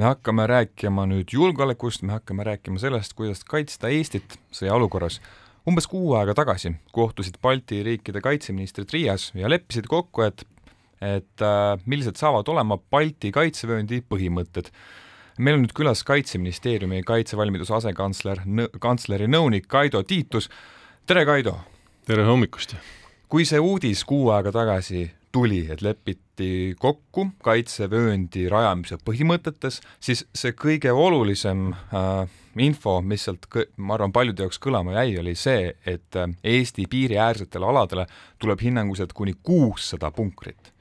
me hakkame rääkima nüüd julgeolekust, me hakkame rääkima sellest, kuidas kaitsta Eestit sõjaolukorras. umbes kuu aega tagasi kohtusid Balti riikide kaitseministrid Riias ja leppisid kokku, et et äh, millised saavad olema Balti kaitsevööndi põhimõtted. meil on nüüd külas Kaitseministeeriumi kaitsevalmiduse asekantsler, kantsleri nõunik Kaido Tiitus. tere, Kaido! tere hommikust! kui see uudis kuu aega tagasi tuli, et lepiti kokku kaitsevööndi rajamise põhimõtetes, siis see kõige olulisem äh, info, mis sealt, ma arvan, paljude jaoks kõlama jäi, oli see, et äh, Eesti piiriäärsetele aladele tuleb hinnanguliselt kuni kuussada punkrit.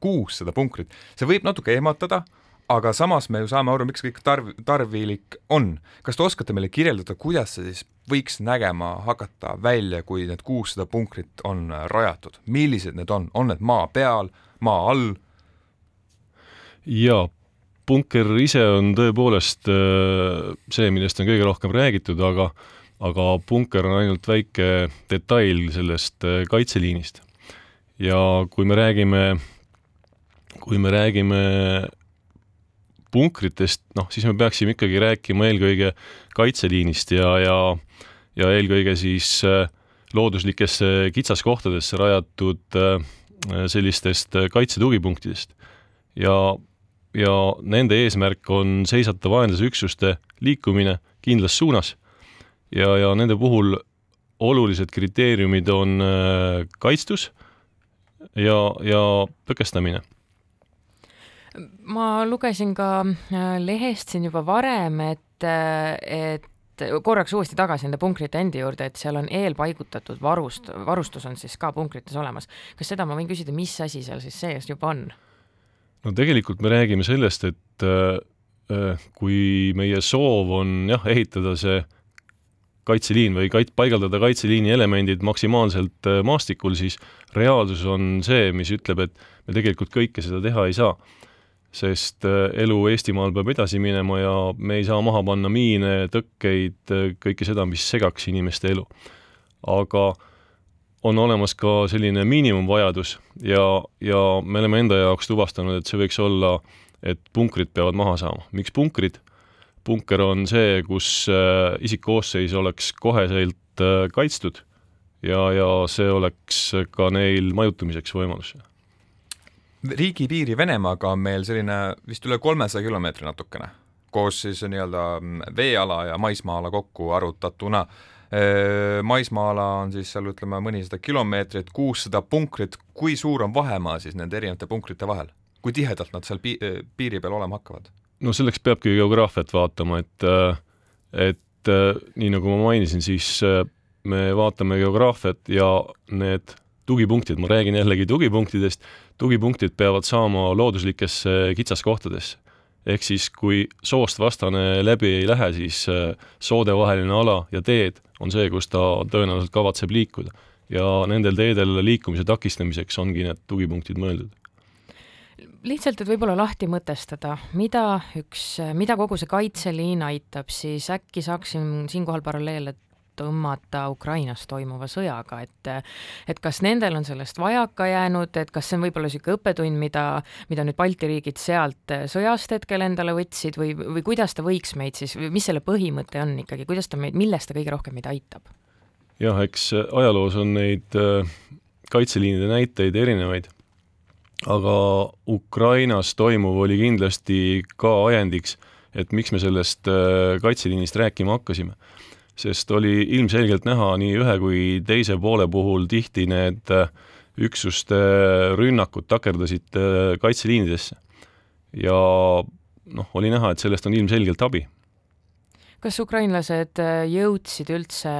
kuussada punkrit, see võib natuke ehmatada, aga samas me ju saame aru, miks kõik tarv, tarvilik on. kas te oskate meile kirjeldada, kuidas see siis võiks nägema hakata välja, kui need kuussada punkrit on rajatud, millised need on, on need maa peal, maa all? jaa, punker ise on tõepoolest äh, see, millest on kõige rohkem räägitud, aga aga punker on ainult väike detail sellest äh, kaitseliinist. ja kui me räägime, kui me räägime punkritest, noh, siis me peaksime ikkagi rääkima eelkõige kaitseliinist ja, ja ja eelkõige siis äh, looduslikesse kitsaskohtadesse rajatud äh, sellistest äh, kaitsetugipunktidest. ja, ja nende eesmärk on seisata vaenlase üksuste liikumine kindlas suunas ja, ja nende puhul olulised kriteeriumid on kaitstus ja, ja tõkestamine ma lugesin ka lehest siin juba varem, et, et et korraks uuesti tagasi nende punkrite endi juurde, et seal on eelpaigutatud varust, varustus on siis ka punkrites olemas. kas seda ma võin küsida, mis asi seal siis sees juba on? no tegelikult me räägime sellest, et äh, äh, kui meie soov on jah, ehitada see kaitseliin või kait-, paigaldada kaitseliini elemendid maksimaalselt äh, maastikul, siis reaalsus on see, mis ütleb, et me tegelikult kõike seda teha ei saa sest äh, elu Eestimaal peab edasi minema ja me ei saa maha panna miine, tõkkeid, äh, kõike seda, mis segaks inimeste elu. aga on olemas ka selline miinimumvajadus ja, ja me oleme enda jaoks tuvastanud, et see võiks olla, et punkrid peavad maha saama. miks punkrid? punker on see, kus äh, isikkoosseis oleks koheselt kaitstud ja, ja see oleks ka neil majutumiseks võimalus riigipiiri Venemaaga on meil selline vist üle kolmesaja kilomeetri natukene, koos siis nii-öelda veeala ja maismaa-ala kokku arvutatuna. maismaa-ala on siis seal ütleme mõnisada kilomeetrit, kuussada punkrit, kui suur on vahemaa siis nende erinevate punkrite vahel? kui tihedalt nad seal pi-, piiri peal olema hakkavad? no selleks peabki geograafiat vaatama, et et nii nagu ma mainisin, siis me vaatame geograafiat ja need tugipunktid, ma räägin jällegi tugipunktidest, tugipunktid peavad saama looduslikesse kitsaskohtadesse. ehk siis, kui soost vastane läbi ei lähe, siis äh, soodevaheline ala ja teed on see, kus ta tõenäoliselt kavatseb liikuda. ja nendel teedel liikumise takistamiseks ongi need tugipunktid mõeldud lihtsalt, et võib-olla lahti mõtestada, mida üks, mida kogu see kaitseliin aitab, siis äkki saaksin siinkohal paralleele tõmmata Ukrainas toimuva sõjaga, et et kas nendel on sellest vajaka jäänud, et kas see on võib-olla niisugune õppetund, mida, mida nüüd Balti riigid sealt sõjast hetkel endale võtsid või, või kuidas ta võiks meid siis, mis selle põhimõte on ikkagi, kuidas ta meid, milles ta kõige rohkem meid aitab? jah, eks ajaloos on neid äh, kaitseliinide näiteid erinevaid, aga Ukrainas toimuv oli kindlasti ka ajendiks, et miks me sellest äh, kaitseliinist rääkima hakkasime sest oli ilmselgelt näha nii ühe kui teise poole puhul tihti need äh, üksuste rünnakud takerdasid äh, kaitseliinidesse. ja noh, oli näha, et sellest on ilmselgelt abi kas ukrainlased äh, jõudsid üldse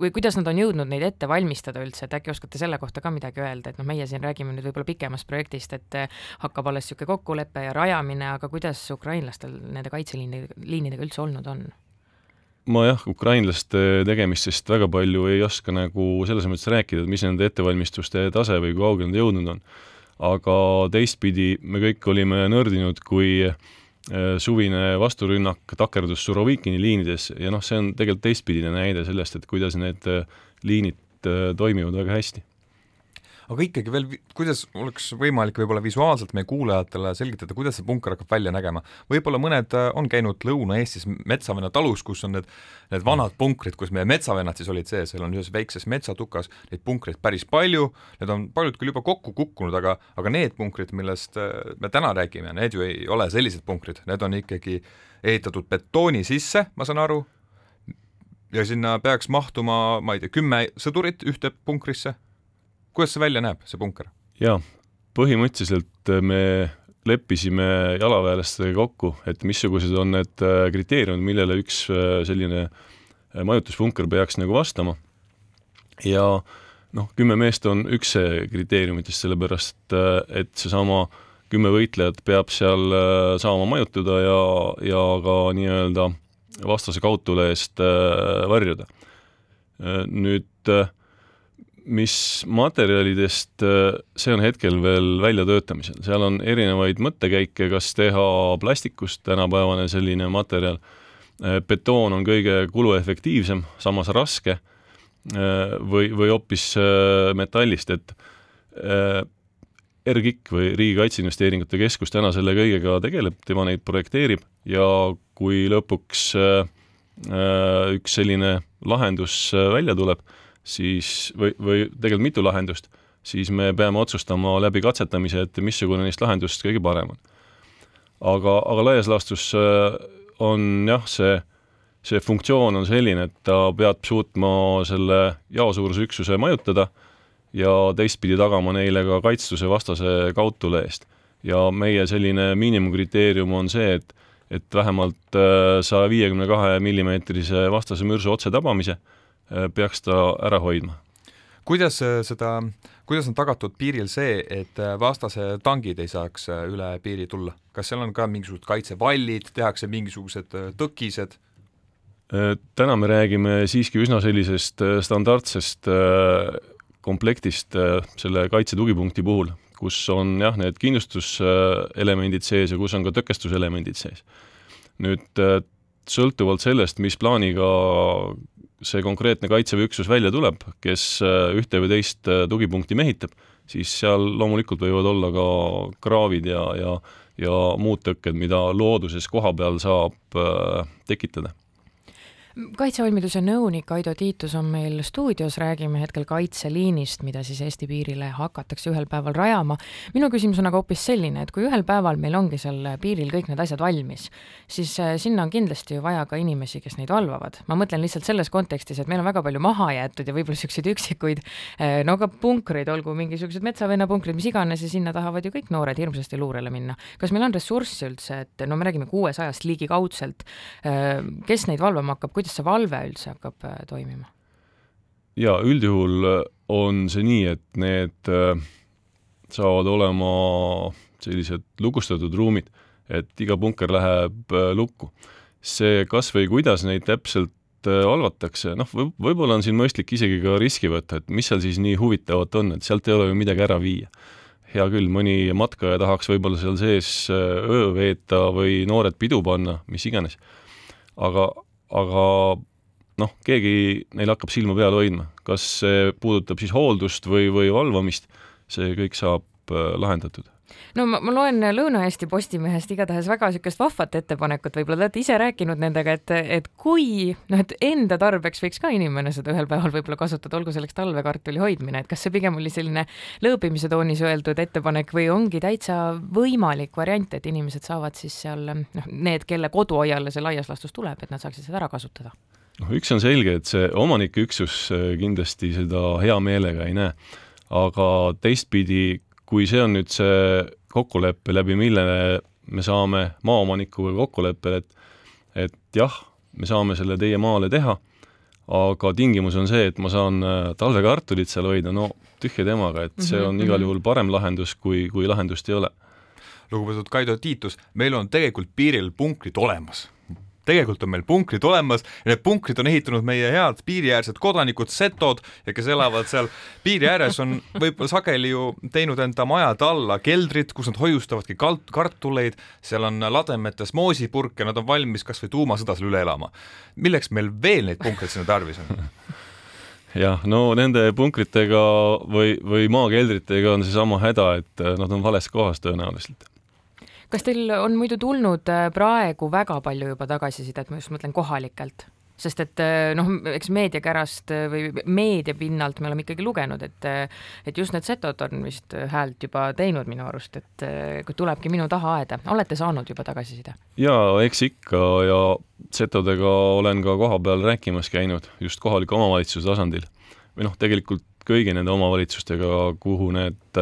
või kuidas nad on jõudnud neid ette valmistada üldse, et äkki oskate selle kohta ka midagi öelda, et noh, meie siin räägime nüüd võib-olla pikemast projektist, et hakkab alles niisugune kokkulepe ja rajamine, aga kuidas ukrainlastel nende kaitseliinidega, liinidega üldse olnud on? Ma jah, ukrainlaste tegemistest väga palju ei oska nagu selles mõttes rääkida, et mis nende ettevalmistuste tase või kui kaugele nad jõudnud on. aga teistpidi, me kõik olime nördinud, kui äh, suvine vasturünnak takerdus Surovikini liinides ja noh, see on tegelikult teistpidine näide sellest, et kuidas need äh, liinid äh, toimivad väga hästi aga ikkagi veel, kuidas oleks võimalik võib-olla visuaalselt meie kuulajatele selgitada, kuidas see punker hakkab välja nägema? võib-olla mõned äh, on käinud Lõuna-Eestis Metsavenna talus, kus on need, need vanad punkrid, kus meie metsavennad siis olid sees, seal on ühes väikses metsatukas neid punkreid päris palju, need on paljud küll juba kokku kukkunud, aga, aga need punkrid, millest äh, me täna räägime, need ju ei ole sellised punkrid, need on ikkagi ehitatud betooni sisse, ma saan aru, ja sinna peaks mahtuma, ma ei tea, kümme sõdurit ühte punkrisse. Kuidas see välja näeb, see punker? jaa, põhimõtteliselt me leppisime jalaväelastega kokku, et missugused on need äh, kriteeriumid, millele üks äh, selline äh, majutuspunker peaks nagu vastama. ja noh, kümme meest on üks kriteeriumitest, sellepärast et seesama kümme võitlejat peab seal saama majutada ja, ja ka nii-öelda vastase kaudtule eest äh, varjuda. Äh, nüüd äh, mis materjalidest, see on hetkel veel väljatöötamisel, seal on erinevaid mõttekäike, kas teha plastikust tänapäevane selline materjal, betoon on kõige kuluefektiivsem, samas raske, või, või hoopis metallist, et RGIK või Riigi Kaitseinvesteeringute Keskus täna selle kõigega tegeleb, tema neid projekteerib ja kui lõpuks äh, äh, üks selline lahendus äh, välja tuleb, siis või, või tegelikult mitu lahendust, siis me peame otsustama läbi katsetamise, et missugune neist lahendust kõige parem on. aga, aga laias laastus on jah, see, see funktsioon on selline, et ta peab suutma selle jaosuuruse üksuse majutada ja teistpidi tagama neile ka kaitstuse vastase kaudtule eest. ja meie selline miinimumkriteerium on see, et et vähemalt äh, saja viiekümne kahe millimeetrise vastase mürsu otsetabamise äh, peaks ta ära hoidma. kuidas äh, seda, kuidas on tagatud piiril see, et vastase tangid ei saaks üle piiri tulla, kas seal on ka mingisugused kaitsevallid, tehakse mingisugused tõkised? täna me räägime siiski üsna sellisest standardsest komplektist selle kaitse tugipunkti puhul, kus on jah, need kindlustuselemendid sees ja kus on ka tõkestuselemendid sees. nüüd äh, sõltuvalt sellest, mis plaaniga see konkreetne Kaitseväe üksus välja tuleb, kes äh, ühte või teist äh, tugipunkti mehitab, siis seal loomulikult võivad olla ka kraavid ja, ja ja muud tõkked, mida looduses koha peal saab tekitada kaitsevalmiduse nõunik Aido Tiitus on meil stuudios, räägime hetkel kaitseliinist, mida siis Eesti piirile hakatakse ühel päeval rajama. minu küsimus on aga hoopis selline, et kui ühel päeval meil ongi seal piiril kõik need asjad valmis, siis äh, sinna on kindlasti ju vaja ka inimesi, kes neid valvavad. ma mõtlen lihtsalt selles kontekstis, et meil on väga palju maha jäetud ja võib-olla niisuguseid üksikuid äh, no ka punkreid, olgu mingisugused metsavennapunkrid, mis iganes ja sinna tahavad ju kõik noored hirmsasti luurele minna. kas meil on ressurssi üldse, et no me räägime kuuesajast ligikaudselt, äh, kes neid valvama hakkab, kuidas see valve üldse hakkab äh, toimima? jaa, üldjuhul äh, on see nii, et need äh, saavad olema sellised lukustatud ruumid, et iga punker läheb lukku. see kas või kuidas neid täpselt valvatakse, noh, võib, võib-olla on siin mõistlik isegi ka riski võtta, et mis seal siis nii huvitavat on, et sealt ei ole ju midagi ära viia. hea küll, mõni matkaja tahaks võib-olla seal sees öö veeta või noored pidu panna, mis iganes. aga, aga noh, keegi neil hakkab silma peal hoidma, kas see puudutab siis hooldust või, või valvamist, see kõik saab äh, lahendatud no ma, ma loen Lõuna-Eesti Postimehest igatahes väga niisugust vahvat ettepanekut, võib-olla te olete ise rääkinud nendega, et, et kui noh, et enda tarbeks võiks ka inimene seda ühel päeval võib-olla kasutada, olgu selleks talvekartuli hoidmine, et kas see pigem oli selline lõõbimise toonis öeldud ettepanek või ongi täitsa võimalik variant, et inimesed saavad siis seal noh, need, kelle koduaiale see laias laastus tuleb, et nad saaksid seda ära kasutada. Noh, üks on selge, et see omanikuüksus äh, kindlasti seda hea meelega ei näe, aga teistpidi, kui see on nüüd see kokkulepe, läbi mille me saame maaomanikuga kokkuleppele, et et jah, me saame selle teie maale teha, aga tingimus on see, et ma saan äh, talvekartulit seal hoida, no tühja temaga, et see on mm -hmm. igal mhm. juhul parem lahendus, kui, kui lahendust ei ole. lugupeetud Kaido Tiitus, meil on tegelikult piiril punkrid olemas tegelikult on meil punkrid olemas ja need punkrid on ehitanud meie head piiriäärsed kodanikud, setod kes elavad seal piiri ääres, on võib-olla sageli ju teinud enda majade alla keldrid, kus nad hoiustavadki kalt-, kartuleid, seal on lademetes moosipurke, nad on valmis kas või tuumasõda seal üle elama. milleks meil veel neid punkreid sinna tarvis on? jah, no nende punkritega või, või maakeldritega on seesama häda, et äh, nad on vales kohas tõenäoliselt. Kas teil on muidu tulnud äh, praegu väga palju juba tagasisidet, ma just mõtlen kohalikelt? sest et eh, noh, eks meediakärast eh, või meedia pinnalt me oleme ikkagi lugenud, et et just need setod on vist häält juba teinud minu arust, et kui tulebki minu taha aeda, olete saanud juba tagasiside? jaa, eks ikka ja setodega olen ka kohapeal rääkimas käinud just kohaliku omavalitsuse tasandil. või noh, tegelikult kõigi nende omavalitsustega, kuhu need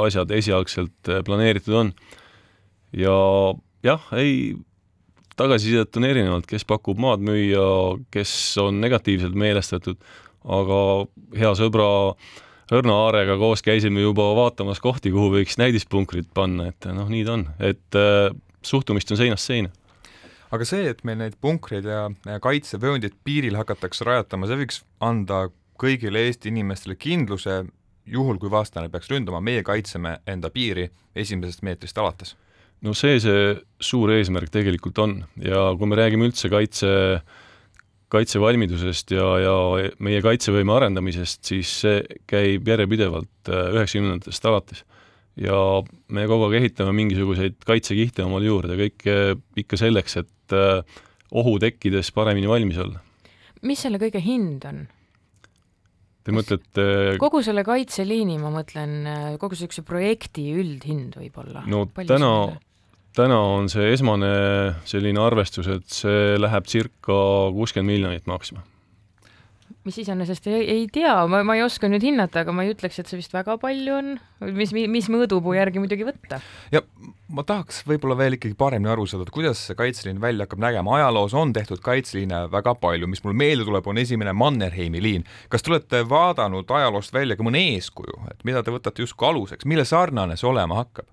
asjad esialgselt planeeritud on. Ja jah, ei, tagasisidet on erinevalt, kes pakub maad müüa, kes on negatiivselt meelestatud, aga hea sõbra Õrna Aarega koos käisime juba vaatamas kohti, kuhu võiks näidispunkrid panna, et noh, nii ta on, et äh, suhtumist on seinast seina. Aga see, et meil neid punkreid ja, kaitsevööndid piiril hakatakse rajatama, see võiks anda kõigile Eesti inimestele kindluse, juhul kui vastane peaks ründama, meie kaitseme enda piiri esimesest meetrist alates no see see suur eesmärk tegelikult on ja kui me räägime üldse kaitse, kaitsevalmidusest ja, ja meie kaitsevõime arendamisest, siis see käib järjepidevalt äh, üheksakümnendatest alates. ja me kogu aeg ehitame mingisuguseid kaitsekihte omale juurde, kõike ikka selleks, et äh, ohu tekkides paremini valmis olla. mis selle kõige hind on? Te mõtlete kogu selle kaitseliini, ma mõtlen, äh, kogu niisuguse projekti üldhind võib-olla? no Palju täna, täna on see esmane selline arvestus, et see läheb circa kuuskümmend miljonit maksma. mis iseenesest ei, ei tea, ma, ma ei oska nüüd hinnata, aga ma ei ütleks, et see vist väga palju on, mis, mis mõõdupuu järgi muidugi võtta. ja ma tahaks võib-olla veel ikkagi paremini aru saada, et kuidas see kaitseliin välja hakkab nägema, ajaloos on tehtud kaitseliine väga palju, mis mul meelde tuleb, on esimene Mannerheimi liin. kas te olete vaadanud ajaloost välja ka mõne eeskuju, et mida te võtate justkui aluseks, mille sarnane see olema hakkab?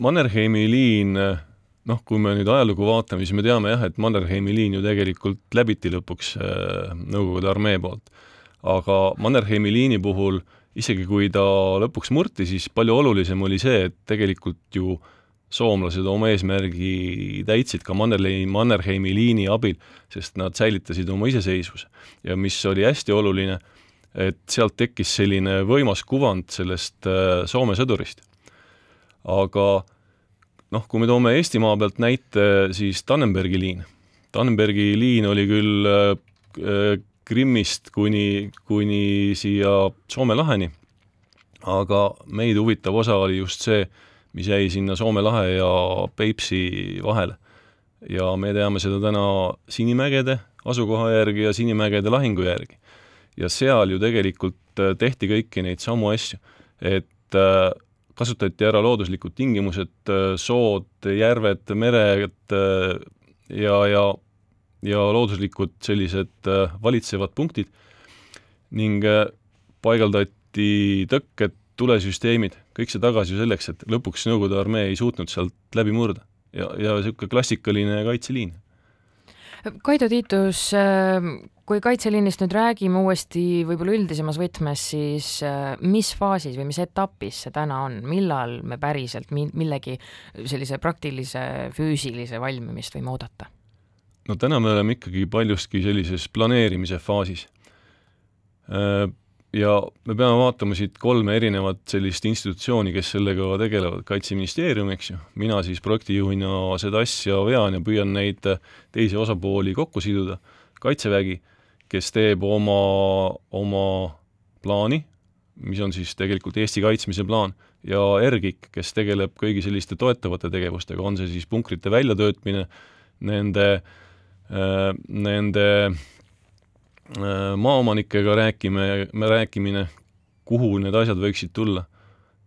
Mannerheimi liin, noh, kui me nüüd ajalugu vaatame, siis me teame jah, et Mannerheimi liin ju tegelikult läbiti lõpuks Nõukogude armee poolt. aga Mannerheimi liini puhul isegi kui ta lõpuks murti, siis palju olulisem oli see, et tegelikult ju soomlased oma eesmärgi täitsid ka Mannerheimi, Mannerheimi liini abil, sest nad säilitasid oma iseseisvuse. ja mis oli hästi oluline, et sealt tekkis selline võimas kuvand sellest Soome sõdurist aga noh, kui me toome Eestimaa pealt näite, siis Tannenbergi liin. Tannenbergi liin oli küll äh, Krimmist kuni, kuni siia Soome laheni, aga meid huvitav osa oli just see, mis jäi sinna Soome lahe ja Peipsi vahele. ja me teame seda täna Sinimägede asukoha järgi ja Sinimägede lahingu järgi. ja seal ju tegelikult äh, tehti kõiki neid samu asju, et äh, kasutati ära looduslikud tingimused, sood, järved, mered ja, ja, ja looduslikud sellised valitsevad punktid ning paigaldati tõkked, tulesüsteemid, kõik see tagasi ju selleks, et lõpuks Nõukogude armee ei suutnud sealt läbi murda. ja, ja niisugune klassikaline kaitseliin Kaido Tiitus, kui Kaitseliinist nüüd räägime uuesti võib-olla üldisemas võtmes, siis äh, mis faasis või mis etapis see täna on, millal me päriselt mi-, millegi sellise praktilise füüsilise valmimist võime oodata? no täna me oleme ikkagi paljuski sellises planeerimise faasis. Ja me peame vaatama siit kolme erinevat sellist institutsiooni, kes sellega tegelevad, Kaitseministeerium, eks ju, mina siis projektijuhina seda asja vean ja püüan neid teisi osapooli kokku siduda, Kaitsevägi kes teeb oma, oma plaani, mis on siis tegelikult Eesti kaitsmise plaan, ja ERGIK, kes tegeleb kõigi selliste toetavate tegevustega, on see siis punkrite väljatöötmine, nende, äh, nende maaomanikega rääkime, rääkimine, kuhu need asjad võiksid tulla.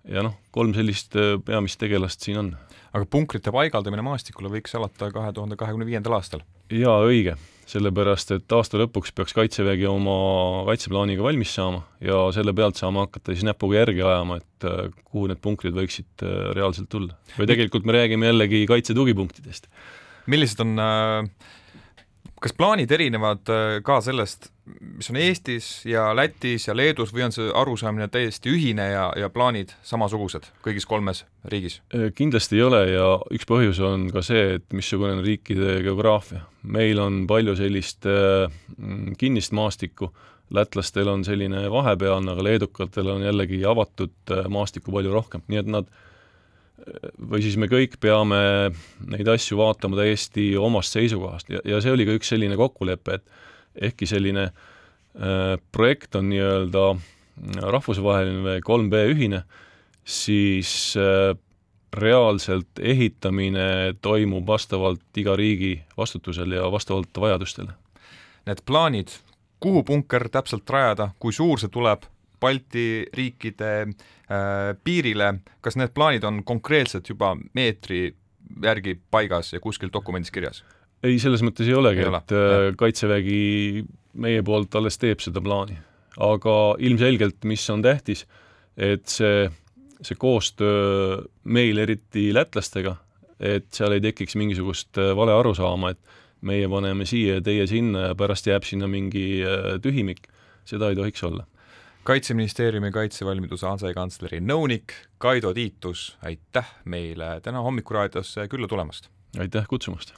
ja noh, kolm sellist äh, peamist tegelast siin on. aga punkrite paigaldamine maastikule võiks alata kahe tuhande kahekümne viiendal aastal? jaa, õige sellepärast et aasta lõpuks peaks Kaitsevägi oma kaitseplaaniga valmis saama ja selle pealt saame hakata siis näpuga järgi ajama, et äh, kuhu need punktid võiksid äh, reaalselt tulla. või tegelikult me räägime jällegi kaitsetugipunktidest. millised on äh kas plaanid erinevad äh, ka sellest, mis on Eestis ja Lätis ja Leedus või on see arusaamine täiesti ühine ja, ja plaanid samasugused kõigis kolmes riigis? Äh, kindlasti ei ole ja üks põhjus on ka see, et missugune on riikide geograafia. meil on palju sellist äh, kinnist maastikku, lätlastel on selline vahepealne, aga leedukatel on jällegi avatud äh, maastikku palju rohkem, nii et nad või siis me kõik peame neid asju vaatama täiesti omast seisukohast ja, ja see oli ka üks selline kokkulepe, et ehkki selline äh, projekt on nii-öelda rahvusvaheline või 3B ühine, siis äh, reaalselt ehitamine toimub vastavalt iga riigi vastutusel ja vastavalt vajadustele. Need plaanid, kuhu punker täpselt rajada, kui suur see tuleb, Balti riikide äh, piirile, kas need plaanid on konkreetselt juba meetri järgi paigas ja kuskil dokumendis kirjas? Ei, selles mõttes ei olegi, ole, et äh, Kaitsevägi meie poolt alles teeb seda plaani. aga ilmselgelt, mis on tähtis, et see, see koostöö meil, eriti lätlastega, et seal ei tekiks mingisugust äh, vale arusaama, et meie paneme siia ja teie sinna ja pärast jääb sinna mingi äh, tühimik, seda ei tohiks olla kaitseministeeriumi kaitsevalmiduse asekantsleri nõunik Kaido Tiitus, aitäh meile täna hommikuraadiosse külla tulemast! aitäh kutsumast!